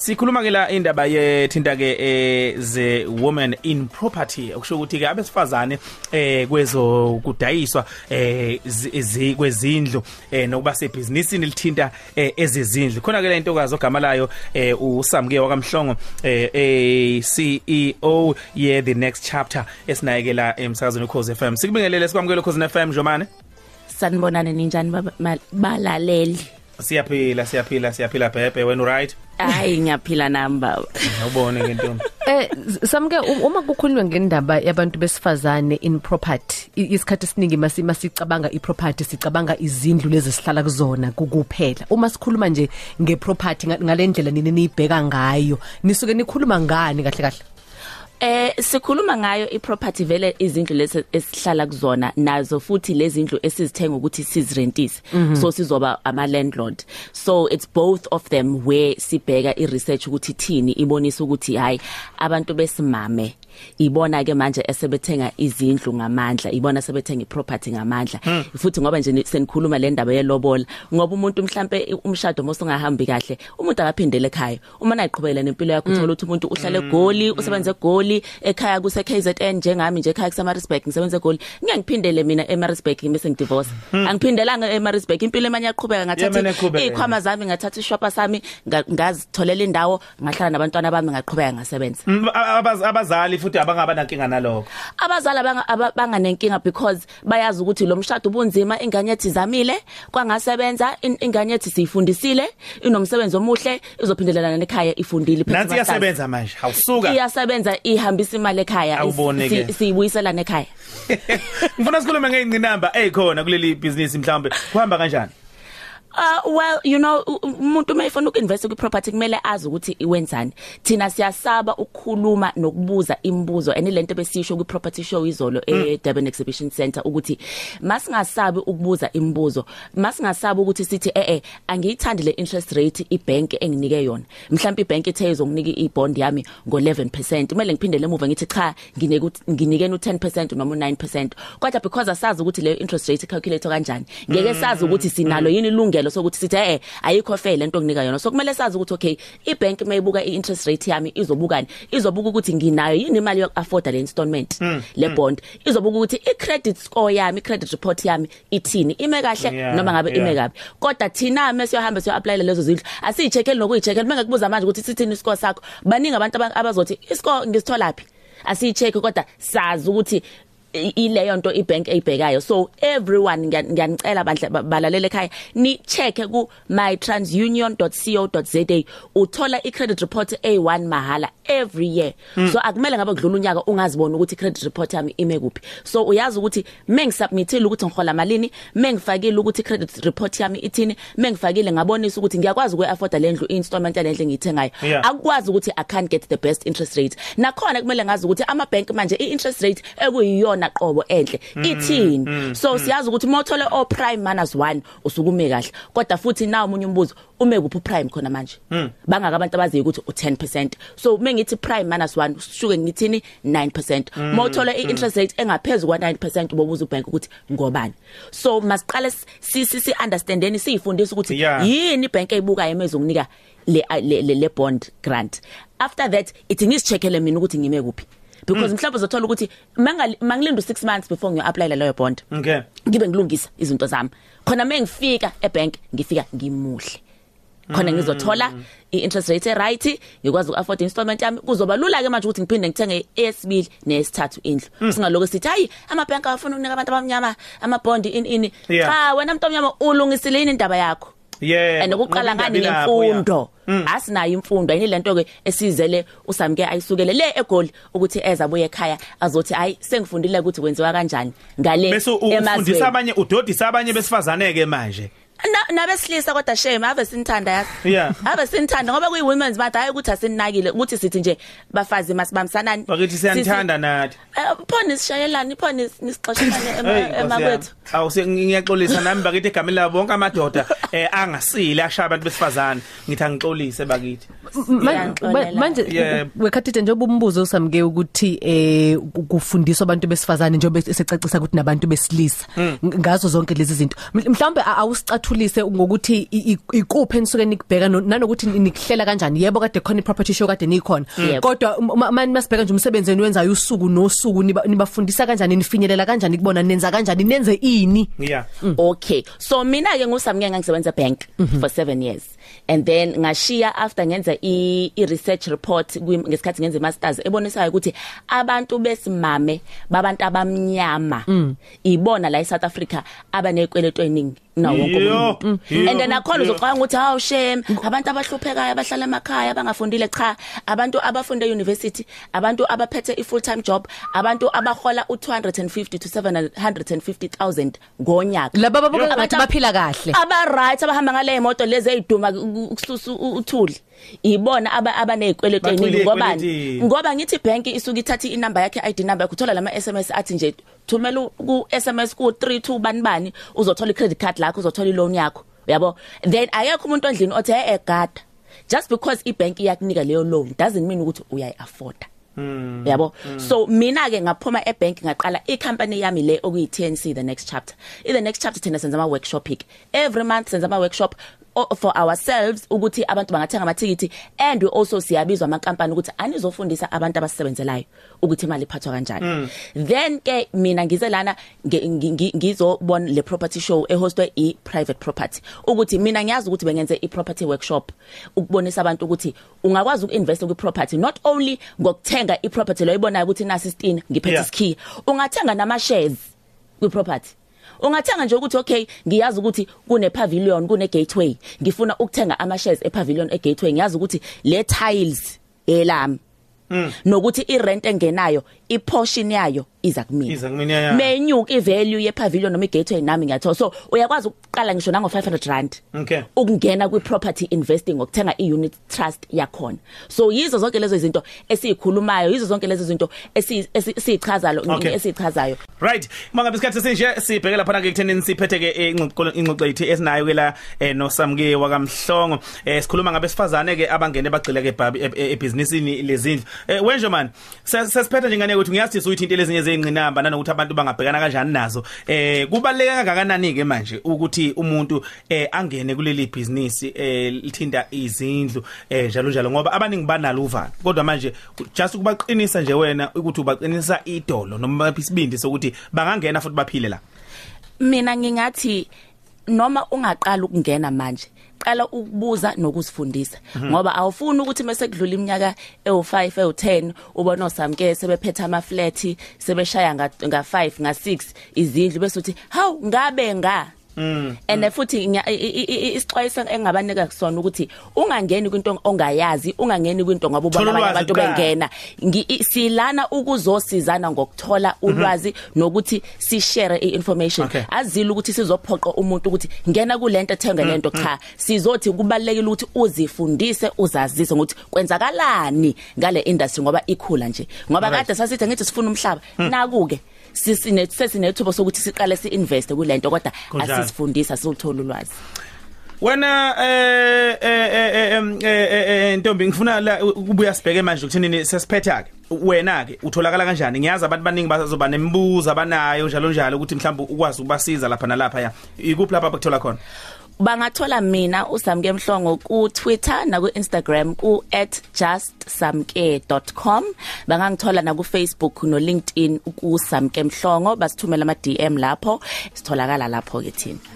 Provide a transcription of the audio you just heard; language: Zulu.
Sikhuluma ke la indaba yethinta ke eh the woman in property okusho ukuthi ke abesifazane eh kwezo kudayiswa eh kwezindlu eh nokuba sebhizinisini lithinta eh, ezizindlu khona ke le ntokazi ogama layo eh uSamke wakamhlongo eh CEO ye the next chapter esinaye la emsakazweni Khosi FM sikubingelele sikwamukele Khosi FM Jomane. Sanibonane ninjani balaleli. Siyaphila siyaphila siyaphila bhebhe wena right hayi ngiyaphila namba ngiyabone ke ntombi. Eh samke uma kukhulunywa ngendaba yabantu besifazane in property isikhathi esiningi masicabanga iproperty sicabanga izindlu lezi sihlala kuzona kukuphela uma sikhuluma nje ngeproperty ngalendlela nini niyibheka ngayo nisuke nikhuluma ngani kahle kahle? Eh sikhuluma ngayo iproperty vele izindlu lesi esihlala kuzona nazo futhi lezi ndlu esizithenga ukuthi sizirentise. -hmm. so sizoba ama landlord so it's both of them where sibheka i research ukuthi thini ibonisa ukuthi hayi abantu besimame. Ibona ke manje esebethenga izindlu ngamandla ibona sebethenga iproperty ngamandla. Hmm. futhi ngoba nje senikhuluma le ndaba yelobola ngoba umuntu mhlambe umshado mosungahambi kahle umuntu akaphindele ekhaya. Uma nayiqhubela nempilo yakho uthola ukuthi umuntu uhlala egoli hmm. usebenza egoli ekhaya kuse KZN njengami nje ekhaya kuSamarisburg ngisebenza egoli. Ngiyangiphindele mina eMarisburg bese ngidivorce hmm. angiphindelanga eMarisburg impilo emanye yaqhubeka ngathatha ikhwama zami ngathatha ishopa sami ngazitholela indawo ngahlala nabantwana bami ngaqhubeka ngasebenza. Abazali futhi abangaba nankinga nalokho? Abazali banganenkinga because bayazi ukuthi lo mshado ubunzima ingane yathi zamile kwangasebenza ingane yathi siyifundisile inomsebenzi omuhle izophindelelana nekhaya ifundile nansi iyasebenza manje awusuka. Iyasebenza ihambisa imali ekhaya siyibuyisela nekhaya ngifuna sikhulume ngeyingcinamba ezikhona kuleli business mhlawumbe. Kuhamba kanjani? Uh well you know umuntu mayifuna ukuinvest ku property kumele azi ukuthi iwenzani. Thina siyasaba ukukhuluma nokubuza imibuzo and lento besisho ku property show izolo mm. e Durban Exhibition Center ukuthi masingasabi ukubuza imibuzo masingasabi ukuthi sithi eh eh angiyithandi le interest rate ibank enginike yona. Mhlawumbe ibank ethe izonginike ibond yami ngo 11% kumele ngiphindele emuva ngithi cha nginike nginike no 10% noma 9% kodwa because asazi ukuthi le interest rate calculate kanjani ngeke sazi ukuthi sinalo yini ilungelo isigelo sokuthi sithi eh ayikho fair lento nginika yona. So kumele sazi ukuthi okay ibank mayibuka i-interest rate yami izobukani? Izobuka ukuthi nginayo yini imali yokuafforda le installment mm, le bond? Izobuka ukuthi i-credit score yami i-credit report yami ithini? Ime kahle? Yeah, noma ngabe yeah. ime kabi. Kodwa thina mase siyohamba siyo apply lezo zindlu asiyicheckeli nokuyicheckela bengakubuza manje ukuthi sithini iscore sakho baningi abantu abazothi iscore ngisithola phi? Asiyicheck kodwa sazi ukuthi ileyo nto ibank eyibhekayo. So everyone ngiyanicela balalele ekhaya ni check ku mytransunion.co.za uthola icredit report A1 mahala every year. Mm. so akumele ngabe kudlula unyaka ungazibona ukuthi credit report yami ime kuphi. So uyazi ukuthi mengisubmitile ukuthi ngihola malini mengifakile ukuthi credit report yami ithini mengifakile ngabonisa ukuthi ngiyakwazi ukuafforda lendlu installment yalendlu engiyithengayo. Yeah. akwazi ukuthi i can't get the best interest rate. Nakhona kumele ngazi ukuthi ama bank manje i interest rate ekuyiyona qobo enhle. Ithini? mm, so siyazi ukuthi mothole o prime minus 1 usukume kahle. Kodwa futhi na umunye umbuzo ume kuphi prime khona manje? Bangaka abantu abaziyo ukuthi u10% so mengithi prime minus 1 shuke ngithini? 9% mothole i-interest rate engaphezulu kwa 9% ubobuza ubank ukuthi ngobani? So masiqale sisi si understandeni siyifundisa ukuthi yini ibank eyibuka yemezokunika le le le bond grant. After that ithi ngisicheckele mina ukuthi ngime kuphi. Because mhlawumbe uzothola ukuthi mangilinda 6 months before ngiyo apply leyo bond. Okay. Ngibe ngilungisa izinto zami. Khona mengifika ebank ngifika ngimuhle. Khona ngizothola i-interest rate right ngikwazi uafford installment yami. Kuzoba lula ke manje ukuthi ngiphinde ngithenge esibili nesithathu indlu. Singaloko sithi hayi amabhanka afuna ukunika abantu abamnyama ama bond in. In cha wena umuntu omnyama ulungisile indaba yakho. Yeah and ukuqala ngani ngemfundo asinayo imfundo ayini lento ke esizele usamke ayisukele le egoli ukuthi eza buye ekhaya azothi hayi sengifundile ukuthi kwenziwa kanjani ngale bese ufundisa abanye udodisa abanye besifazane ke manje. Nabesilisa kodwa shame ave sinithanda yazi. Yeah. Ave sinithanda ngoba kuyi women's month hayi ukuthi asinakile ukuthi sithi nje bafazi masibamsanani bakithi siyanthanda nathi. Phone sishayelana phone nisixoshana emakwethu. Awu ngiyaxolisa nami bakithi egameni labo bonke amadoda eh angasile ashaya abantu besifazane. Ngithi angixolise bakithi. Manje wekhathithe njengoba umbuzo usamke ukuthi eh kufundiswa abantu besifazane njengoba secacisa ukuthi nabantu besilisa. Ngazo zonke lezi zinto. Mhlawumbe awusicathu ngibathulise ngokuthi i- i- ikuphi enisuke nikubheka no- nanokuthi nikuhlela kanjani? Yebo kade khona i-property show kade nikhona. Yebo. kodwa uma manje masibheka nje umsebenzi wenzayo usuku nosuku niba- nibafundisa kanjani nifinyelela kanjani kubona nenza kanjani nenze ini? Yeah Okay. So mina ke ngusamke ngangisebenza bank for 7 years. And then ngashiya after ngenza i, i research report kwi- ngesikhathi ngenza i masters ebonisayo ukuthi abantu besimame babantu abamnyama. Ibona la eSouth Africa abanekweleto eningi na wonke Yo, umuntu. yo, And then akhona yo. uzocabanga ukuthi hawu shame abantu abahluphekayo abahlala emakhaya abangafundile cha abantu abafunde university abantu abaphethe i full time job abantu abahola u250 to 750000 ngonyaka. Laba babona Abantu ngathi baphila kahle. aba right abahamba ngale imoto lezi eziduma ukususa uthuli. Ibona aba abanezikweletu Bacwile eziningi ngobani ey'kweletini. ngoba ngithi bank isuka ithatha inamba yakhe ID number yakuthola lama SMS athi nje thumela ku SMS ku 32 bani bani uzothola i credit card lakho uzothola i loan yakho yabo then ayekho umuntu ondlini othe hey egada just because ibank iyakunika leyo loan doesn't mean ukuthi uyayi afford yabo so mina ke ngaphuma ebank ngaqala icompany yami le okuyi TNC the next chapter. In the next chapter thina senza ama workshop ik every month senza ama workshop o- for ourselves ukuthi abantu bangathenga amathikithi and we also siyabizwa amankampani ukuthi anizofundisa abantu abasebenzelayo ukuthi imali iphathwa kanjani. Then ke mina ngize lana nge- ngi- ngi- ngizobona le property show ehostwe i private property. Ukuthi mina ngiyazi ukuthi bengenze i property workshop ukubonisa abantu ukuthi ungakwazi ukinvest kwi property not only ngokuthenga i property lo ibonayo ukuthi nasi istina ngiphethe Yeah. isikhiya ungathenga nama shares kwi property ungathenga nje ukuthi okay ngiyazi ukuthi kune pavilion kune gateway. Ngifuna ukuthenga ama shares e pavilion e gateway ngiyazi ukuthi le tiles elami nokuthi i rent engenayo i portion yayo iza kumina Iza kumina, ya. menyuka i value ye pavilion noma i gateway nami ngiyathola so uyakwazi ukuqala ngisho nango 500 rand Okay. ukungena kwi property investing ngokuthenga i unit trust yakhona so yizo zonke lezo izinto esizikhulumayo yizo zonke lezo zinto esi- esi- esichazayo Okay. esichazayo Right. Mangabe isikhathi sinje sibheke lapha na ke ekuthenini siphethe ke ingxoxo ingxoxo yithi esinayo ke la eh, noSamke wakamhlongo. Eh sikhuluma ngabe sifazane ke abangene bagcile ke bhabi ebusinessini lezindlu. Eh wenje man sesiphethe njengane ukuthi ngiyazi ukuthi into lezinye zengqinamba nanokuthi abantu bangabhekana kanjani nazo. Eh kubaleka kangakanani ke manje ukuthi umuntu eh angene kuleli business eh lithinda izindlu eh njalo njalo ngoba abaningi banalo uvalo. Kodwa manje just ukubaqinisa nje wena ukuthi ubaqinisa idolo noma isibindi sokuthi bangangena futhi baphile la. mina ngingathi noma ungaqala ukungena manje qala ukubuza nokuzifundisa. Ngoba awufuni ukuthi mase kudlula iminyaka ewu5 ewu10 ubona osamke sebephethe ama flat sebeshaya nga nga5 nga6 izindlu bese uthi hawu ngabe nga? And futhi isixwayiso engabanika kusona ukuthi ungangeni kwinto ongayazi ungangeni kwinto ngoba ubona abanye abantu bengena. Silana ukuzosizana ngokuthola ulwazi nokuthi si share i-information azile ukuthi sizophoqa umuntu ukuthi ngena kulento ethenga lento cha. sizothi kubalekile ukuthi uzifundise uzazise ukuthi kwenzakalani ngale industry ngoba ikhula nje. Ngoba kade sasithi ngithi sifuna umhlaba nakuke sisine sesinethuba sokuthi siqale si-investe kulento kodwa asisifundisa siluthola ulwazi. Wena eh eh eh eh eh, eh Ntombi ngifuna la ukubuya sibheke manje ukuthinini sesiphetha ke wena ke utholakala kanjani? Ngiyazi abantu baningi bazoba nemibuzo abanayo njalo njalo ukuthi mhlawumbe ukwazi ukubasiza lapha nalapha ya. Ikuphi lapha bakuthola khona? Bangathola mina usamke mhlongo ku Twitter na ku Instagram ku @justsamke.com bangangithola na ku Facebook no LinkedIn ku samke mhlongo. Basithumela ama DM lapho. Sitholakala lapho ke thina.